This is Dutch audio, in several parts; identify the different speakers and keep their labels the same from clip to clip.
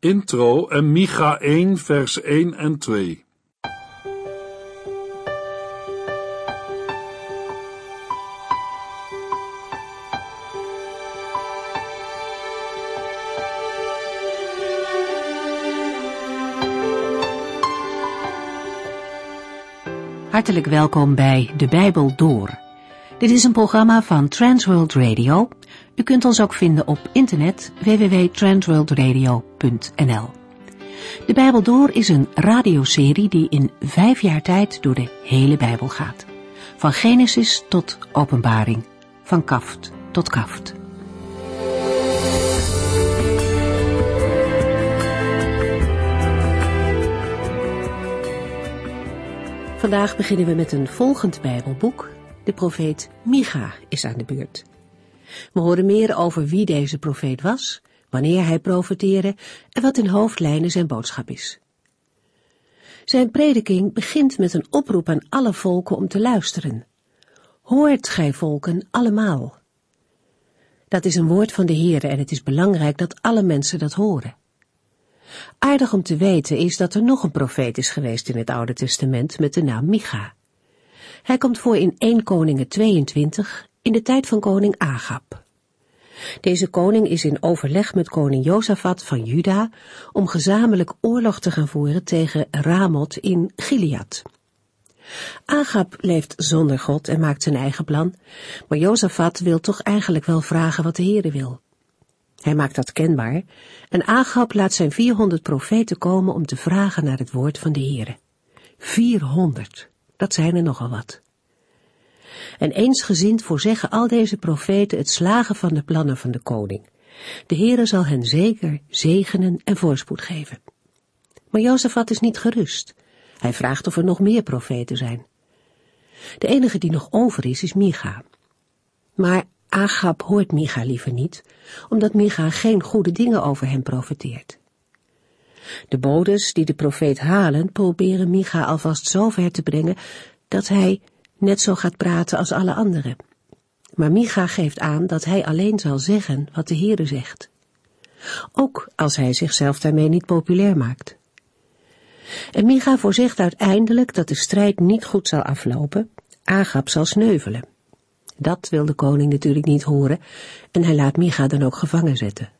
Speaker 1: Intro en Micha 1 vers 1 en 2.
Speaker 2: Hartelijk welkom bij De Bijbel Door. Dit is een programma van Transworld Radio. U kunt ons ook vinden op internet www.transworldradio.nl. De Bijbel Door is een radioserie die in vijf jaar tijd door de hele Bijbel gaat. Van Genesis tot Openbaring, van kaft tot kaft. Vandaag beginnen we met een volgend Bijbelboek. De profeet Micha is aan de beurt. We horen meer over wie deze profeet was, wanneer hij profeteerde en wat in hoofdlijnen zijn boodschap is. Zijn prediking begint met een oproep aan alle volken om te luisteren. Hoort gij volken allemaal. Dat is een woord van de Heere en het is belangrijk dat alle mensen dat horen. Aardig om te weten is dat er nog een profeet is geweest in het Oude Testament met de naam Micha. Hij komt voor in 1 Koningen 22 in de tijd van koning Agab. Deze koning is in overleg met koning Jozafat van Juda om gezamenlijk oorlog te gaan voeren tegen Ramoth in Gilead. Agab leeft zonder God en maakt zijn eigen plan, maar Jozafat wil toch eigenlijk wel vragen wat de Heere wil. Hij maakt dat kenbaar en Agab laat zijn 400 profeten komen om te vragen naar het woord van de Heere. 400, dat zijn er nogal wat. En eensgezind voorzeggen al deze profeten het slagen van de plannen van de koning. De Heere zal hen zeker zegenen en voorspoed geven. Maar Jozefat is niet gerust. Hij vraagt of er nog meer profeten zijn. De enige die nog over is, is Micha. Maar Agab hoort Micha liever niet, omdat Micha geen goede dingen over hem profeteert. De bodes die de profeet halen, proberen Micha alvast zo ver te brengen dat hij net zo gaat praten als alle anderen. Maar Micha geeft aan dat hij alleen zal zeggen wat de Heere zegt. Ook als hij zichzelf daarmee niet populair maakt. En Micha voorzegt uiteindelijk dat de strijd niet goed zal aflopen, Agab zal sneuvelen. Dat wil de koning natuurlijk niet horen en hij laat Micha dan ook gevangen zetten.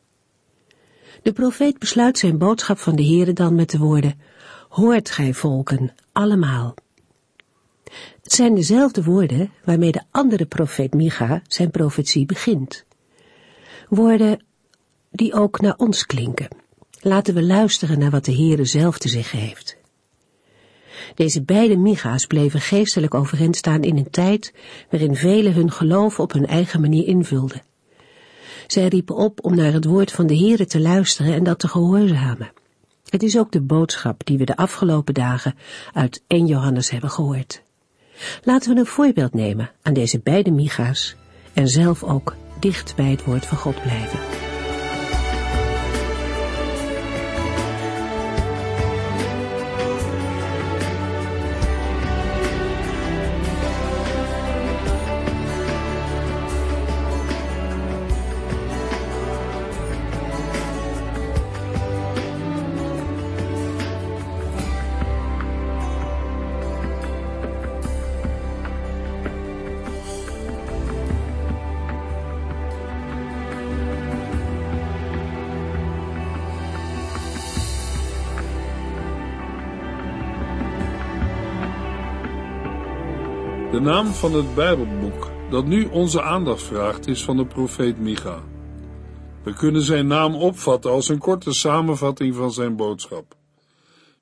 Speaker 2: De profeet besluit zijn boodschap van de Heere dan met de woorden, Hoort gij volken, allemaal. Het zijn dezelfde woorden waarmee de andere profeet Micha zijn profetie begint. Woorden die ook naar ons klinken. Laten we luisteren naar wat de Heere zelf te zeggen heeft. Deze beide Micha's bleven geestelijk overeind staan in een tijd waarin velen hun geloof op hun eigen manier invulden. Zij riepen op om naar het woord van de Heere te luisteren en dat te gehoorzamen. Het is ook de boodschap die we de afgelopen dagen uit 1 Johannes hebben gehoord. Laten we een voorbeeld nemen aan deze beide Micha's en zelf ook dicht bij het woord van God blijven.
Speaker 1: De naam van het Bijbelboek dat nu onze aandacht vraagt is van de profeet Micha. We kunnen zijn naam opvatten als een korte samenvatting van zijn boodschap.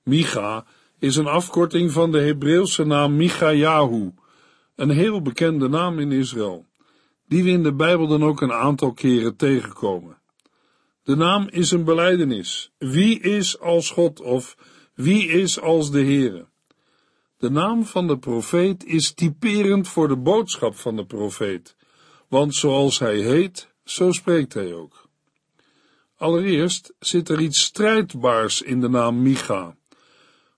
Speaker 1: Micha is een afkorting van de Hebreeuwse naam Michayahu, een heel bekende naam in Israël, die we in de Bijbel dan ook een aantal keren tegenkomen. De naam is een beleidenis. Wie is als God of wie is als de Heere? De naam van de profeet is typerend voor de boodschap van de profeet, want zoals hij heet, zo spreekt hij ook. Allereerst zit er iets strijdbaars in de naam Micha.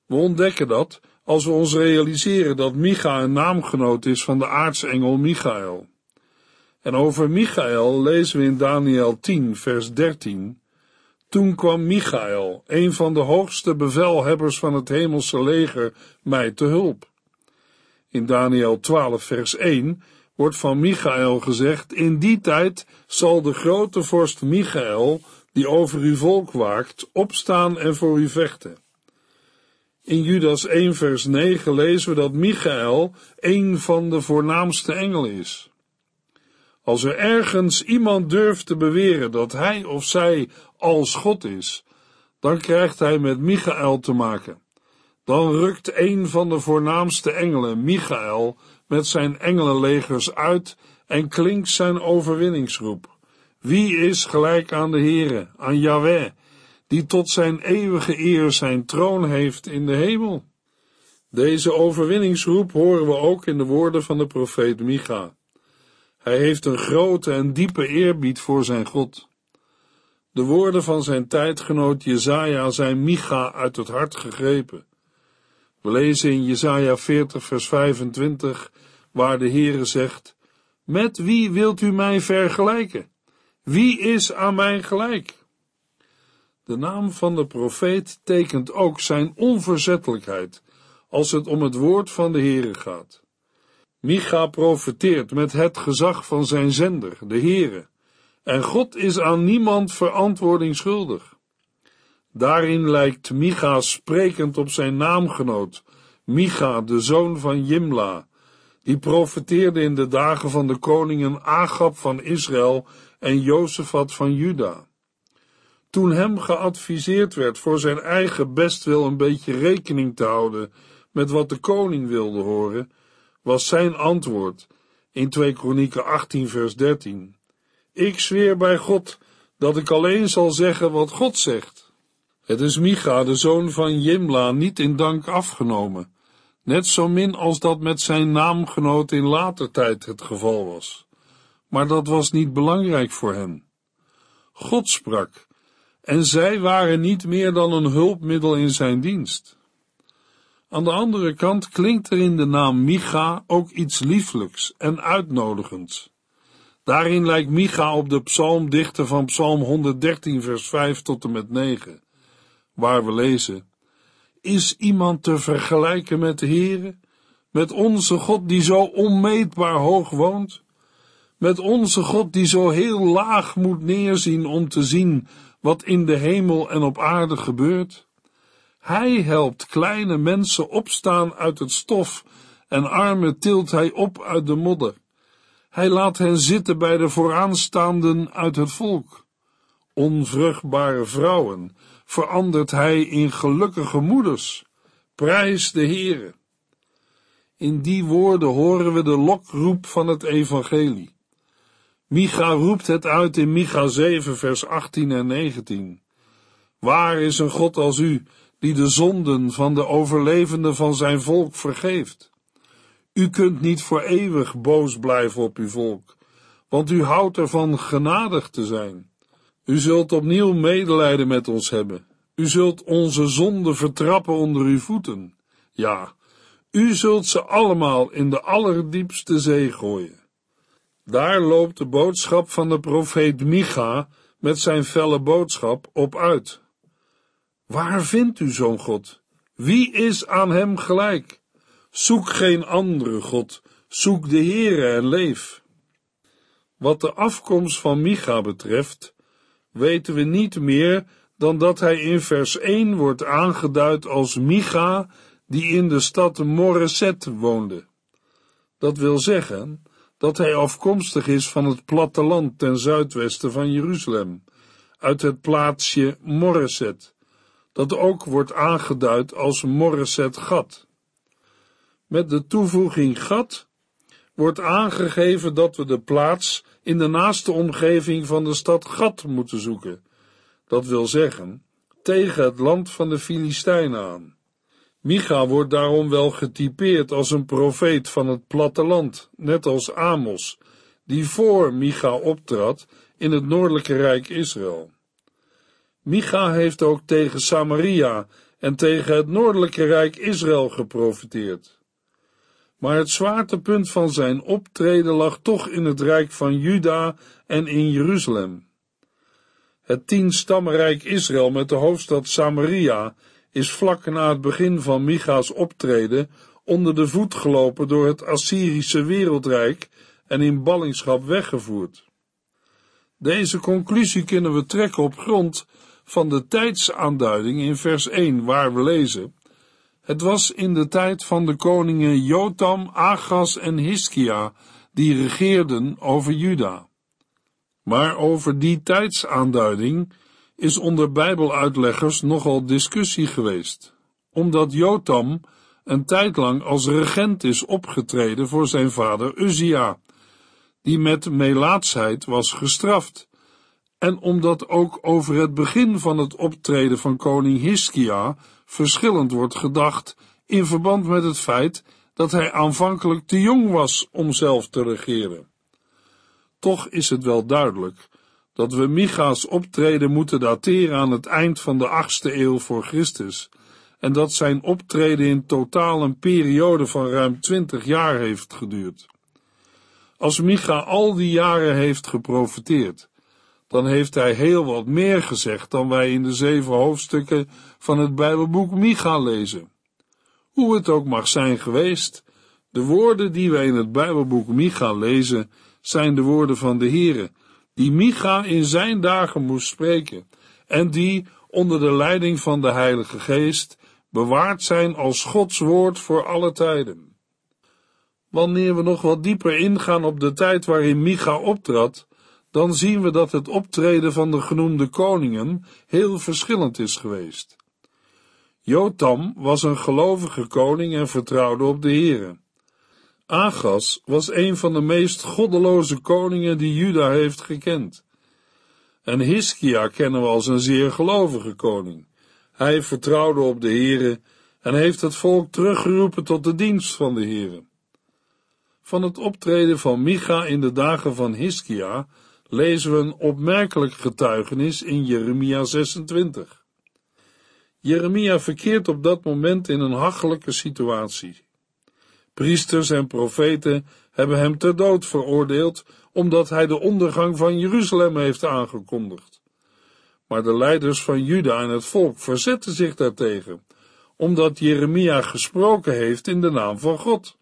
Speaker 1: We ontdekken dat als we ons realiseren dat Micha een naamgenoot is van de aartsengel Michael. En over Michael lezen we in Daniel 10, vers 13. Toen kwam Michael, een van de hoogste bevelhebbers van het hemelse leger, mij te hulp. In Daniel 12 vers 1 wordt van Michael gezegd, in die tijd zal de grote vorst Michael, die over uw volk waakt, opstaan en voor u vechten. In Judas 1 vers 9 lezen we dat Michael een van de voornaamste engelen is. Als er ergens iemand durft te beweren dat hij of zij als God is, dan krijgt hij met Michael te maken. Dan rukt een van de voornaamste engelen, Michael, met zijn engelenlegers uit en klinkt zijn overwinningsroep. Wie is gelijk aan de Heere, aan Yahweh, die tot zijn eeuwige eer zijn troon heeft in de hemel? Deze overwinningsroep horen we ook in de woorden van de profeet Micha. Hij heeft een grote en diepe eerbied voor zijn God. De woorden van zijn tijdgenoot Jezaja zijn Micha uit het hart gegrepen. We lezen in Jesaja 40 vers 25, waar de Heere zegt, Met wie wilt u mij vergelijken? Wie is aan mij gelijk? De naam van de profeet tekent ook zijn onverzettelijkheid als het om het woord van de Heere gaat. Micha profeteert met het gezag van zijn zender, de Heere, en God is aan niemand verantwoording schuldig. Daarin lijkt Micha sprekend op zijn naamgenoot, Micha, de zoon van Jimla, die profeteerde in de dagen van de koningen Agab van Israël en Jozefat van Juda. Toen hem geadviseerd werd voor zijn eigen bestwil een beetje rekening te houden met wat de koning wilde horen, was zijn antwoord in 2 Kronieken 18 vers 13. Ik zweer bij God dat ik alleen zal zeggen wat God zegt. Het is Micha, de zoon van Jimla, niet in dank afgenomen, net zo min als dat met zijn naamgenoot in later tijd het geval was. Maar dat was niet belangrijk voor hen. God sprak, en zij waren niet meer dan een hulpmiddel in zijn dienst. Aan de andere kant klinkt er in de naam Micha ook iets lieflijks en uitnodigends. Daarin lijkt Micha op de psalmdichter van Psalm 113, vers 5 tot en met 9, waar we lezen: Is iemand te vergelijken met de Heere, met onze God die zo onmeetbaar hoog woont? Met onze God die zo heel laag moet neerzien om te zien wat in de hemel en op aarde gebeurt? Hij helpt kleine mensen opstaan uit het stof en armen tilt hij op uit de modder. Hij laat hen zitten bij de vooraanstaanden uit het volk. Onvruchtbare vrouwen verandert hij in gelukkige moeders. Prijs de Heere. In die woorden horen we de lokroep van het evangelie. Micha roept het uit in Micha 7 vers 18 en 19. Waar is een God als u, die de zonden van de overlevenden van zijn volk vergeeft. U kunt niet voor eeuwig boos blijven op uw volk, want u houdt ervan genadig te zijn. U zult opnieuw medelijden met ons hebben. U zult onze zonden vertrappen onder uw voeten. Ja, u zult ze allemaal in de allerdiepste zee gooien. Daar loopt de boodschap van de profeet Micha met zijn felle boodschap op uit. Waar vindt u zo'n God? Wie is aan hem gelijk? Zoek geen andere God, zoek de Heere en leef. Wat de afkomst van Micha betreft, weten we niet meer dan dat hij in vers 1 wordt aangeduid als Micha, die in de stad Moreset woonde. Dat wil zeggen dat hij afkomstig is van het platteland ten zuidwesten van Jeruzalem, uit het plaatsje Moreset dat ook wordt aangeduid als Morreset Gat. Met de toevoeging Gat wordt aangegeven dat we de plaats in de naaste omgeving van de stad Gat moeten zoeken. Dat wil zeggen, tegen het land van de Filistijnen aan. Micha wordt daarom wel getypeerd als een profeet van het platteland, net als Amos, die voor Micha optrad in het noordelijke rijk Israël. Micha heeft ook tegen Samaria en tegen het noordelijke rijk Israël geprofiteerd. Maar het zwaartepunt van zijn optreden lag toch in het rijk van Juda en in Jeruzalem. Het tienstammenrijk Israël met de hoofdstad Samaria is vlak na het begin van Micha's optreden onder de voet gelopen door het Assyrische wereldrijk en in ballingschap weggevoerd. Deze conclusie kunnen we trekken op grond van de tijdsaanduiding in vers 1 waar we lezen het was in de tijd van de koningen Jotam, Agas en Hiskia, die regeerden over Juda. Maar over die tijdsaanduiding is onder Bijbeluitleggers nogal discussie geweest, omdat Jotam een tijd lang als regent is opgetreden voor zijn vader Uzia, die met melaatsheid was gestraft, en omdat ook over het begin van het optreden van koning Hiskia verschillend wordt gedacht in verband met het feit dat hij aanvankelijk te jong was om zelf te regeren. Toch is het wel duidelijk dat we Micha's optreden moeten dateren aan het eind van de achtste eeuw voor Christus en dat zijn optreden in totaal een periode van ruim twintig jaar heeft geduurd. Als Micha al die jaren heeft geprofiteerd, dan heeft hij heel wat meer gezegd dan wij in de zeven hoofdstukken van het Bijbelboek Micha lezen. Hoe het ook mag zijn geweest, de woorden die wij in het Bijbelboek Micha lezen, zijn de woorden van de Heere, die Micha in zijn dagen moest spreken, en die, onder de leiding van de Heilige Geest, bewaard zijn als Gods woord voor alle tijden. Wanneer we nog wat dieper ingaan op de tijd waarin Micha optrad, dan zien we dat het optreden van de genoemde koningen heel verschillend is geweest. Jotam was een gelovige koning en vertrouwde op de Here. Agas was een van de meest goddeloze koningen die Juda heeft gekend. En Hiskia kennen we als een zeer gelovige koning. Hij vertrouwde op de Here en heeft het volk teruggeroepen tot de dienst van de Here. Van het optreden van Micha in de dagen van Hiskia lezen we een opmerkelijk getuigenis in Jeremia 26. Jeremia verkeert op dat moment in een hachelijke situatie. Priesters en profeten hebben hem ter dood veroordeeld omdat hij de ondergang van Jeruzalem heeft aangekondigd. Maar de leiders van Juda en het volk verzetten zich daartegen, omdat Jeremia gesproken heeft in de naam van God.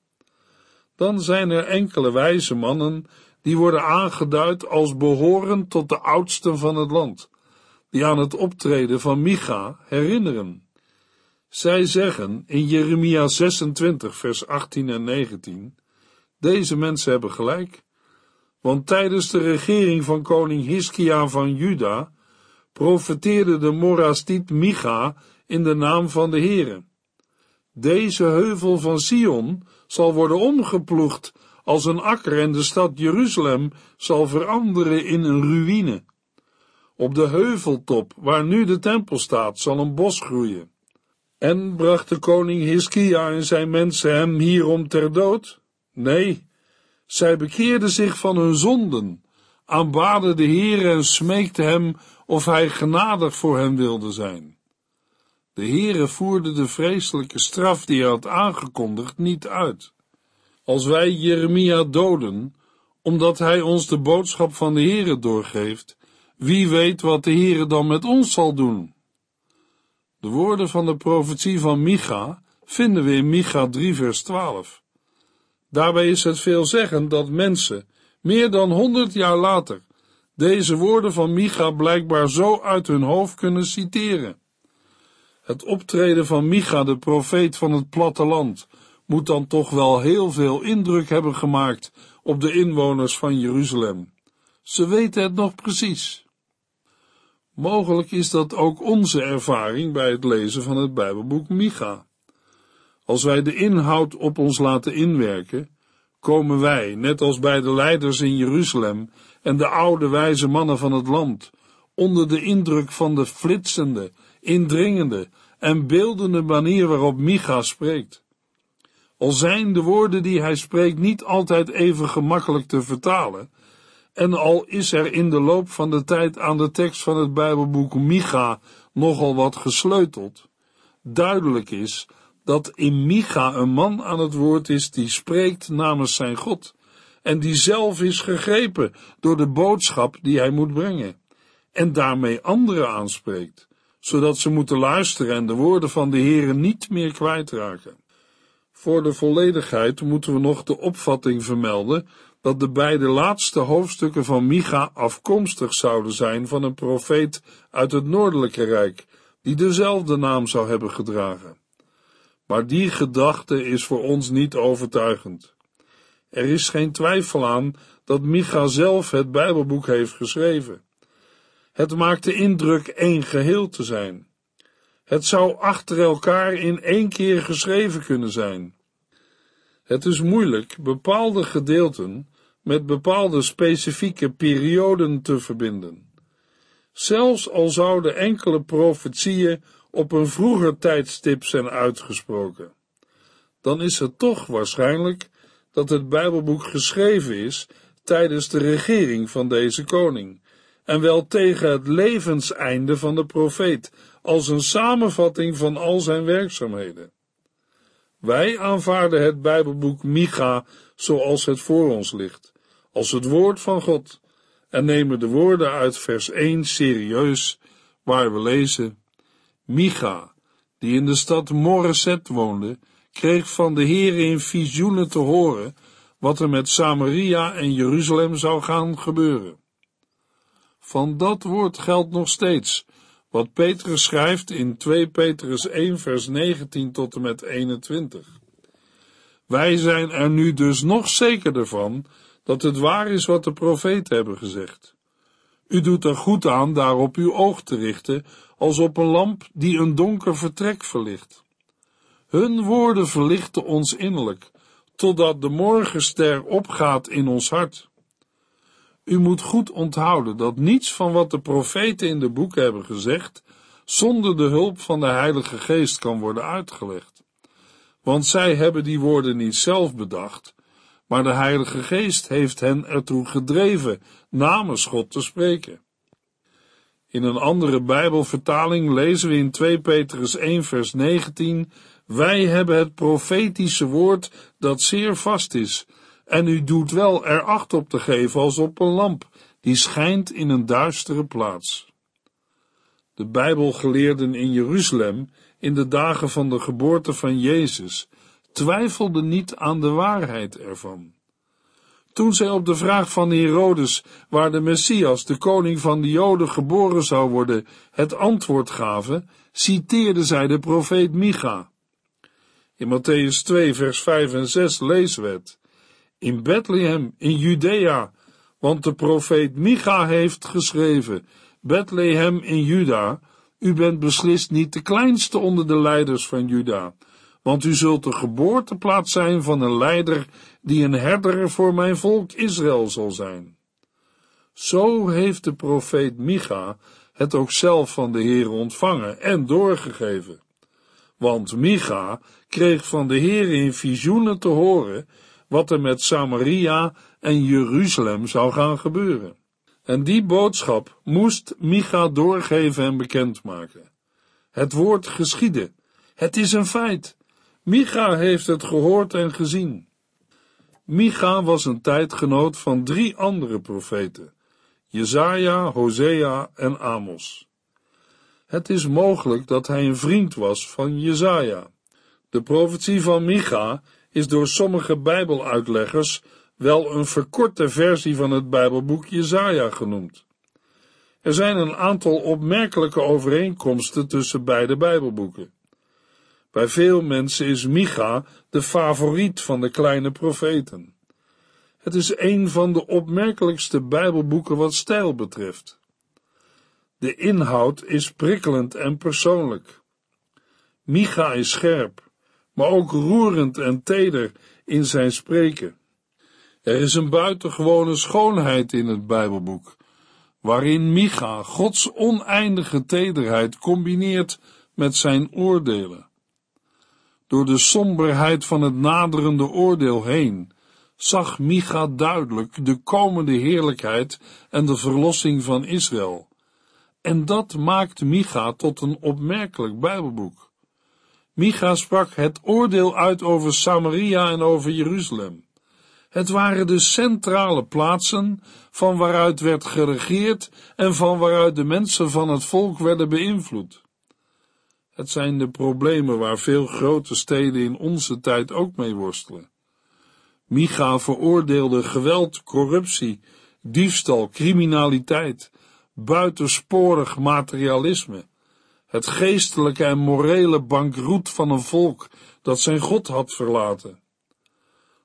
Speaker 1: Dan zijn er enkele wijze mannen die worden aangeduid als behorend tot de oudsten van het land, die aan het optreden van Micha herinneren. Zij zeggen in Jeremia 26, vers 18 en 19, deze mensen hebben gelijk, want tijdens de regering van koning Hiskia van Juda profeteerde de Morastiet Micha in de naam van de Heere. Deze heuvel van Sion zal worden omgeploegd als een akker en de stad Jeruzalem zal veranderen in een ruïne. Op de heuveltop, waar nu de tempel staat, zal een bos groeien. En bracht de koning Hiskia en zijn mensen hem hierom ter dood? Nee, zij bekeerden zich van hun zonden, aanbaden de Heere en smeekten hem of hij genadig voor hen wilde zijn. De Heere voerde de vreselijke straf die hij had aangekondigd niet uit. Als wij Jeremia doden, omdat hij ons de boodschap van de Heere doorgeeft, wie weet wat de Heere dan met ons zal doen? De woorden van de profetie van Micha vinden we in Micha 3 vers 12. Daarbij is het veelzeggend dat mensen, meer dan honderd jaar later, deze woorden van Micha blijkbaar zo uit hun hoofd kunnen citeren. Het optreden van Micha, de profeet van het platteland, moet dan toch wel heel veel indruk hebben gemaakt op de inwoners van Jeruzalem. Ze weten het nog precies. Mogelijk is dat ook onze ervaring bij het lezen van het Bijbelboek Micha. Als wij de inhoud op ons laten inwerken, komen wij, net als bij de leiders in Jeruzalem en de oude wijze mannen van het land, onder de indruk van de flitsende, indringende en beeldende manier waarop Micha spreekt. Al zijn de woorden die hij spreekt niet altijd even gemakkelijk te vertalen, en al is er in de loop van de tijd aan de tekst van het Bijbelboek Micha nogal wat gesleuteld, duidelijk is dat in Micha een man aan het woord is die spreekt namens zijn God en die zelf is gegrepen door de boodschap die hij moet brengen. en daarmee anderen aanspreekt, zodat ze moeten luisteren en de woorden van de Heere niet meer kwijtraken. Voor de volledigheid moeten we nog de opvatting vermelden dat de beide laatste hoofdstukken van Micha afkomstig zouden zijn van een profeet uit het noordelijke rijk, die dezelfde naam zou hebben gedragen. Maar die gedachte is voor ons niet overtuigend. Er is geen twijfel aan dat Micha zelf het Bijbelboek heeft geschreven. Het maakt de indruk één geheel te zijn. Het zou achter elkaar in één keer geschreven kunnen zijn. Het is moeilijk bepaalde gedeelten met bepaalde specifieke perioden te verbinden. Zelfs al zouden enkele profetieën op een vroeger tijdstip zijn uitgesproken, dan is het toch waarschijnlijk dat het Bijbelboek geschreven is tijdens de regering van deze koning, en wel tegen het levenseinde van de profeet, als een samenvatting van al zijn werkzaamheden. Wij aanvaarden het Bijbelboek Micha zoals het voor ons ligt, als het woord van God, en nemen de woorden uit vers 1 serieus, waar we lezen: Micha, die in de stad Moreset woonde, kreeg van de Heer in visioenen te horen wat er met Samaria en Jeruzalem zou gaan gebeuren. Van dat woord geldt nog steeds wat Petrus schrijft in 2 Petrus 1 vers 19 tot en met 21. Wij zijn er nu dus nog zekerder van dat het waar is wat de profeten hebben gezegd. U doet er goed aan daarop uw oog te richten, als op een lamp die een donker vertrek verlicht. Hun woorden verlichten ons innerlijk, totdat de morgenster opgaat in ons hart. U moet goed onthouden dat niets van wat de profeten in de boeken hebben gezegd, zonder de hulp van de Heilige Geest kan worden uitgelegd. Want zij hebben die woorden niet zelf bedacht, maar de Heilige Geest heeft hen ertoe gedreven namens God te spreken. In een andere Bijbelvertaling lezen we in 2 Petrus 1 vers 19 Wij hebben het profetische woord dat zeer vast is en u doet wel er acht op te geven als op een lamp die schijnt in een duistere plaats. De Bijbelgeleerden in Jeruzalem in de dagen van de geboorte van Jezus twijfelden niet aan de waarheid ervan. Toen zij op de vraag van Herodes, waar de Messias, de koning van de Joden, geboren zou worden, het antwoord gaven, citeerden zij de profeet Micha. In Matthäus 2, vers 5 en 6 lezen we het. In Bethlehem, in Judea, want de profeet Micha heeft geschreven, Bethlehem in Juda, u bent beslist niet de kleinste onder de leiders van Juda, want u zult de geboorteplaats zijn van een leider die een herder voor mijn volk Israël zal zijn. Zo heeft de profeet Micha het ook zelf van de Heer ontvangen en doorgegeven. Want Micha kreeg van de Heer in visioenen te horen wat er met Samaria en Jeruzalem zou gaan gebeuren. En die boodschap moest Micha doorgeven en bekendmaken. Het woord geschieden. Het is een feit. Micha heeft het gehoord en gezien. Micha was een tijdgenoot van drie andere profeten, Jezaja, Hosea en Amos. Het is mogelijk dat hij een vriend was van Jezaja. De profetie van Micha is door sommige Bijbeluitleggers wel een verkorte versie van het Bijbelboek Jezaja genoemd. Er zijn een aantal opmerkelijke overeenkomsten tussen beide Bijbelboeken. Bij veel mensen is Micha de favoriet van de kleine profeten. Het is een van de opmerkelijkste Bijbelboeken wat stijl betreft. De inhoud is prikkelend en persoonlijk. Micha is scherp, maar ook roerend en teder in zijn spreken. Er is een buitengewone schoonheid in het Bijbelboek, waarin Micha Gods oneindige tederheid combineert met zijn oordelen. Door de somberheid van het naderende oordeel heen zag Micha duidelijk de komende heerlijkheid en de verlossing van Israël. En dat maakt Micha tot een opmerkelijk Bijbelboek. Micha sprak het oordeel uit over Samaria en over Jeruzalem. Het waren de centrale plaatsen van waaruit werd geregeerd en van waaruit de mensen van het volk werden beïnvloed. Het zijn de problemen waar veel grote steden in onze tijd ook mee worstelen. Micha veroordeelde geweld, corruptie, diefstal, criminaliteit, buitensporig materialisme, het geestelijke en morele bankroet van een volk dat zijn God had verlaten.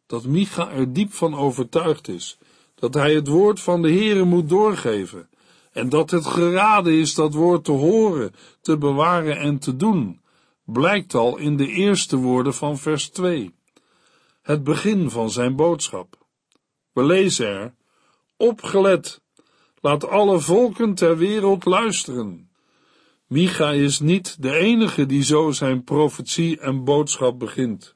Speaker 1: Dat Micha er diep van overtuigd is dat hij het woord van de Heere moet doorgeven en dat het geraden is dat woord te horen, te bewaren en te doen, blijkt al in de eerste woorden van vers 2, het begin van zijn boodschap. We lezen er, opgelet, laat alle volken ter wereld luisteren. Micha is niet de enige die zo zijn profetie en boodschap begint.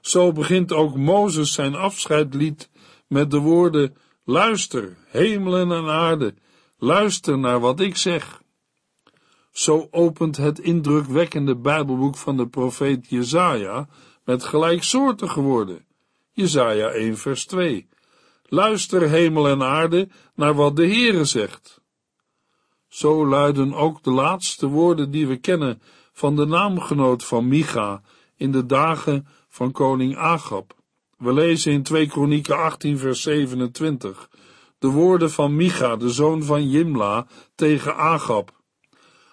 Speaker 1: Zo begint ook Mozes zijn afscheidlied met de woorden, luister, hemelen en aarde, luister naar wat ik zeg. Zo opent het indrukwekkende Bijbelboek van de profeet Jezaja met gelijksoortige woorden. Jezaja 1 vers 2. Luister hemel en aarde naar wat de Heere zegt. Zo luiden ook de laatste woorden die we kennen van de naamgenoot van Micha in de dagen van koning Agab. We lezen in 2 Kronieken 18 vers 27 de woorden van Micha, de zoon van Jimla, tegen Agab.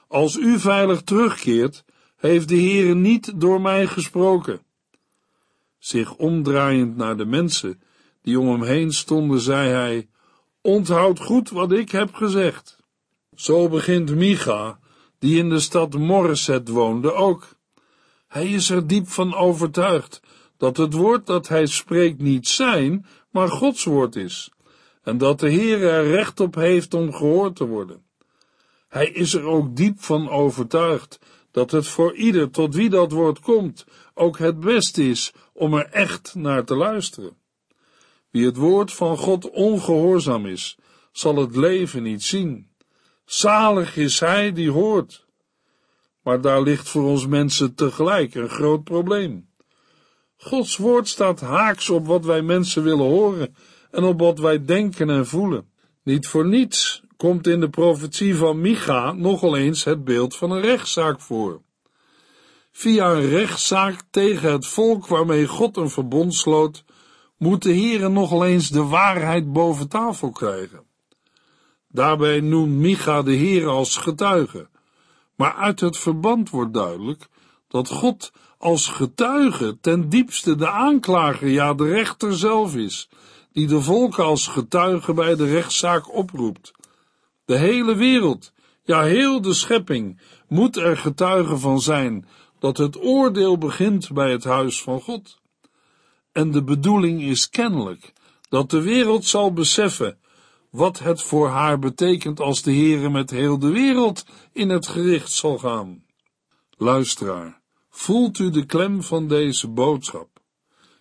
Speaker 1: Als u veilig terugkeert, heeft de Heere niet door mij gesproken. Zich omdraaiend naar de mensen die om hem heen stonden, zei hij, onthoud goed wat ik heb gezegd. Zo begint Micha, die in de stad Morreset woonde, ook. Hij is er diep van overtuigd dat het woord dat hij spreekt niet zijn, maar Gods woord is, en dat de Heer er recht op heeft om gehoord te worden. Hij is er ook diep van overtuigd dat het voor ieder tot wie dat woord komt ook het beste is om er echt naar te luisteren. Wie het woord van God ongehoorzaam is, zal het leven niet zien. Zalig is hij die hoort. Maar daar ligt voor ons mensen tegelijk een groot probleem. Gods woord staat haaks op wat wij mensen willen horen en op wat wij denken en voelen. Niet voor niets komt in de profetie van Micha nogal eens het beeld van een rechtszaak voor. Via een rechtszaak tegen het volk waarmee God een verbond sloot, moet de Heere nogal eens de waarheid boven tafel krijgen. Daarbij noemt Micha de Heere als getuige, maar uit het verband wordt duidelijk dat God als getuige ten diepste de aanklager, ja de rechter zelf is, die de volken als getuige bij de rechtszaak oproept. De hele wereld, ja heel de schepping, moet er getuige van zijn dat het oordeel begint bij het huis van God. En de bedoeling is kennelijk dat de wereld zal beseffen wat het voor haar betekent als de Heere met heel de wereld in het gericht zal gaan. Luisteraar, voelt u de klem van deze boodschap?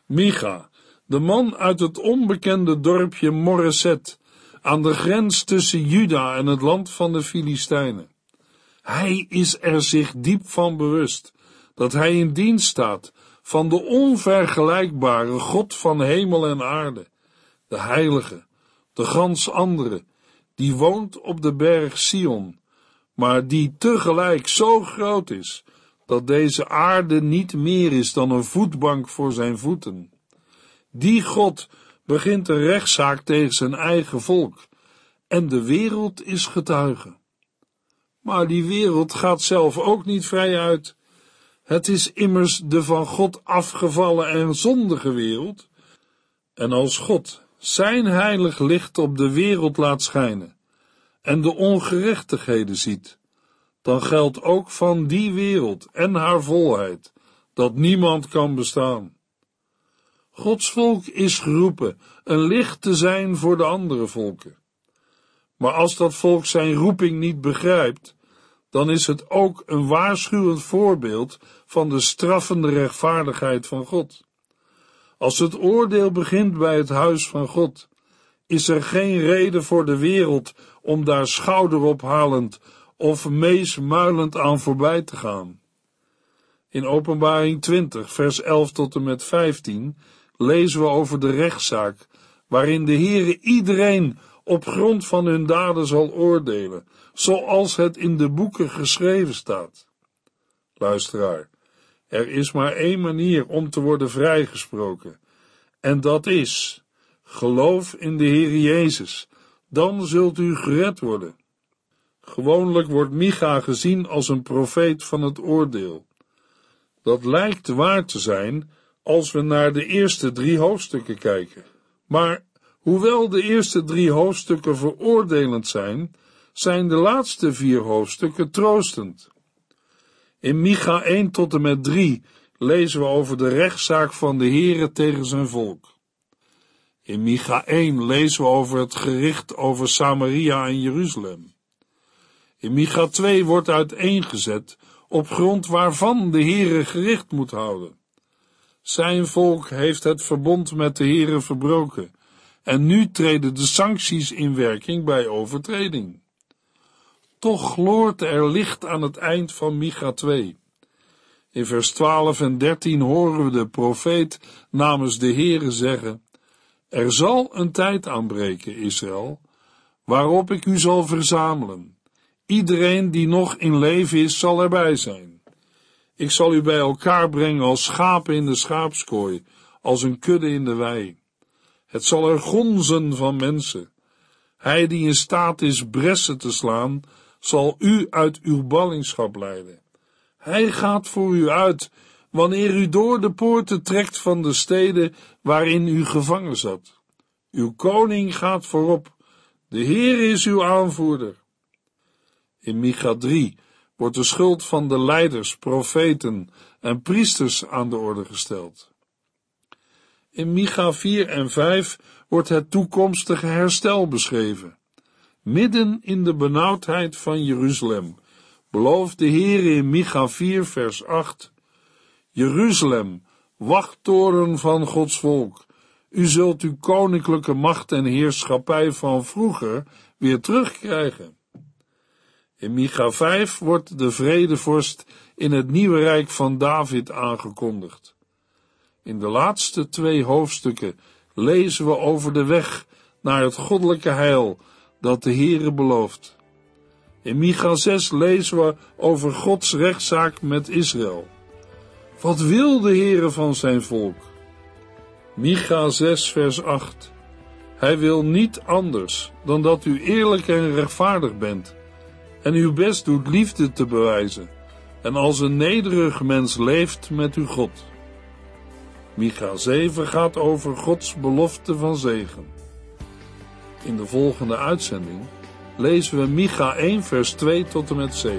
Speaker 1: Micha, de man uit het onbekende dorpje Moreset, aan de grens tussen Juda en het land van de Filistijnen. Hij is er zich diep van bewust dat hij in dienst staat van de onvergelijkbare God van hemel en aarde, de heilige, de gans andere, die woont op de berg Sion, maar die tegelijk zo groot is, dat deze aarde niet meer is dan een voetbank voor zijn voeten. Die God begint een rechtszaak tegen zijn eigen volk, en de wereld is getuige. Maar die wereld gaat zelf ook niet vrij uit. Het is immers de van God afgevallen en zondige wereld. En als God zijn heilig licht op de wereld laat schijnen en de ongerechtigheden ziet, dan geldt ook van die wereld en haar volheid dat niemand kan bestaan. Gods volk is geroepen een licht te zijn voor de andere volken. Maar als dat volk zijn roeping niet begrijpt, dan is het ook een waarschuwend voorbeeld van de straffende rechtvaardigheid van God. Als het oordeel begint bij het huis van God, is er geen reden voor de wereld om daar schouderophalend of meesmuilend aan voorbij te gaan. In Openbaring 20, vers 11 tot en met 15 lezen we over de rechtszaak waarin de Heere iedereen op grond van hun daden zal oordelen, zoals het in de boeken geschreven staat. Luisteraar, er is maar één manier om te worden vrijgesproken, en dat is geloof in de Heer Jezus, dan zult u gered worden. Gewoonlijk wordt Micha gezien als een profeet van het oordeel. Dat lijkt waar te zijn als we naar de eerste drie hoofdstukken kijken. Maar hoewel de eerste drie hoofdstukken veroordelend zijn, zijn de laatste vier hoofdstukken troostend. In Micha 1 tot en met 3 lezen we over de rechtszaak van de Heere tegen zijn volk. In Micha 1 lezen we over het gericht over Samaria en Jeruzalem. In Micha 2 wordt uiteengezet op grond waarvan de Heere gericht moet houden. Zijn volk heeft het verbond met de Heere verbroken en nu treden de sancties in werking bij overtreding. Toch gloort er licht aan het eind van Micha 2. In vers 12 en 13 horen we de profeet namens de Heere zeggen, Er zal een tijd aanbreken, Israël, waarop ik u zal verzamelen. Iedereen die nog in leven is, zal erbij zijn. Ik zal u bij elkaar brengen als schapen in de schaapskooi, als een kudde in de wei. Het zal er gonzen van mensen. Hij die in staat is bressen te slaan, zal u uit uw ballingschap leiden. Hij gaat voor u uit, wanneer u door de poorten trekt van de steden waarin u gevangen zat. Uw koning gaat voorop, de Heer is uw aanvoerder. In Micha 3 wordt de schuld van de leiders, profeten en priesters aan de orde gesteld. In Micha 4 en 5 wordt het toekomstige herstel beschreven. Midden in de benauwdheid van Jeruzalem belooft de Heer in Micha 4 vers 8 Jeruzalem, wachttoren van Gods volk, u zult uw koninklijke macht en heerschappij van vroeger weer terugkrijgen. In Micha 5 wordt de vredevorst in het nieuwe rijk van David aangekondigd. In de laatste twee hoofdstukken lezen we over de weg naar het goddelijke heil dat de Heere belooft. In Micha 6 lezen we over Gods rechtszaak met Israël. Wat wil de Heere van zijn volk? Micha 6 vers 8 Hij wil niet anders dan dat u eerlijk en rechtvaardig bent en uw best doet liefde te bewijzen en als een nederig mens leeft met uw God. Micha 7 gaat over Gods belofte van zegen. In de volgende uitzending lezen we Micha 1 vers 2 tot en met 7.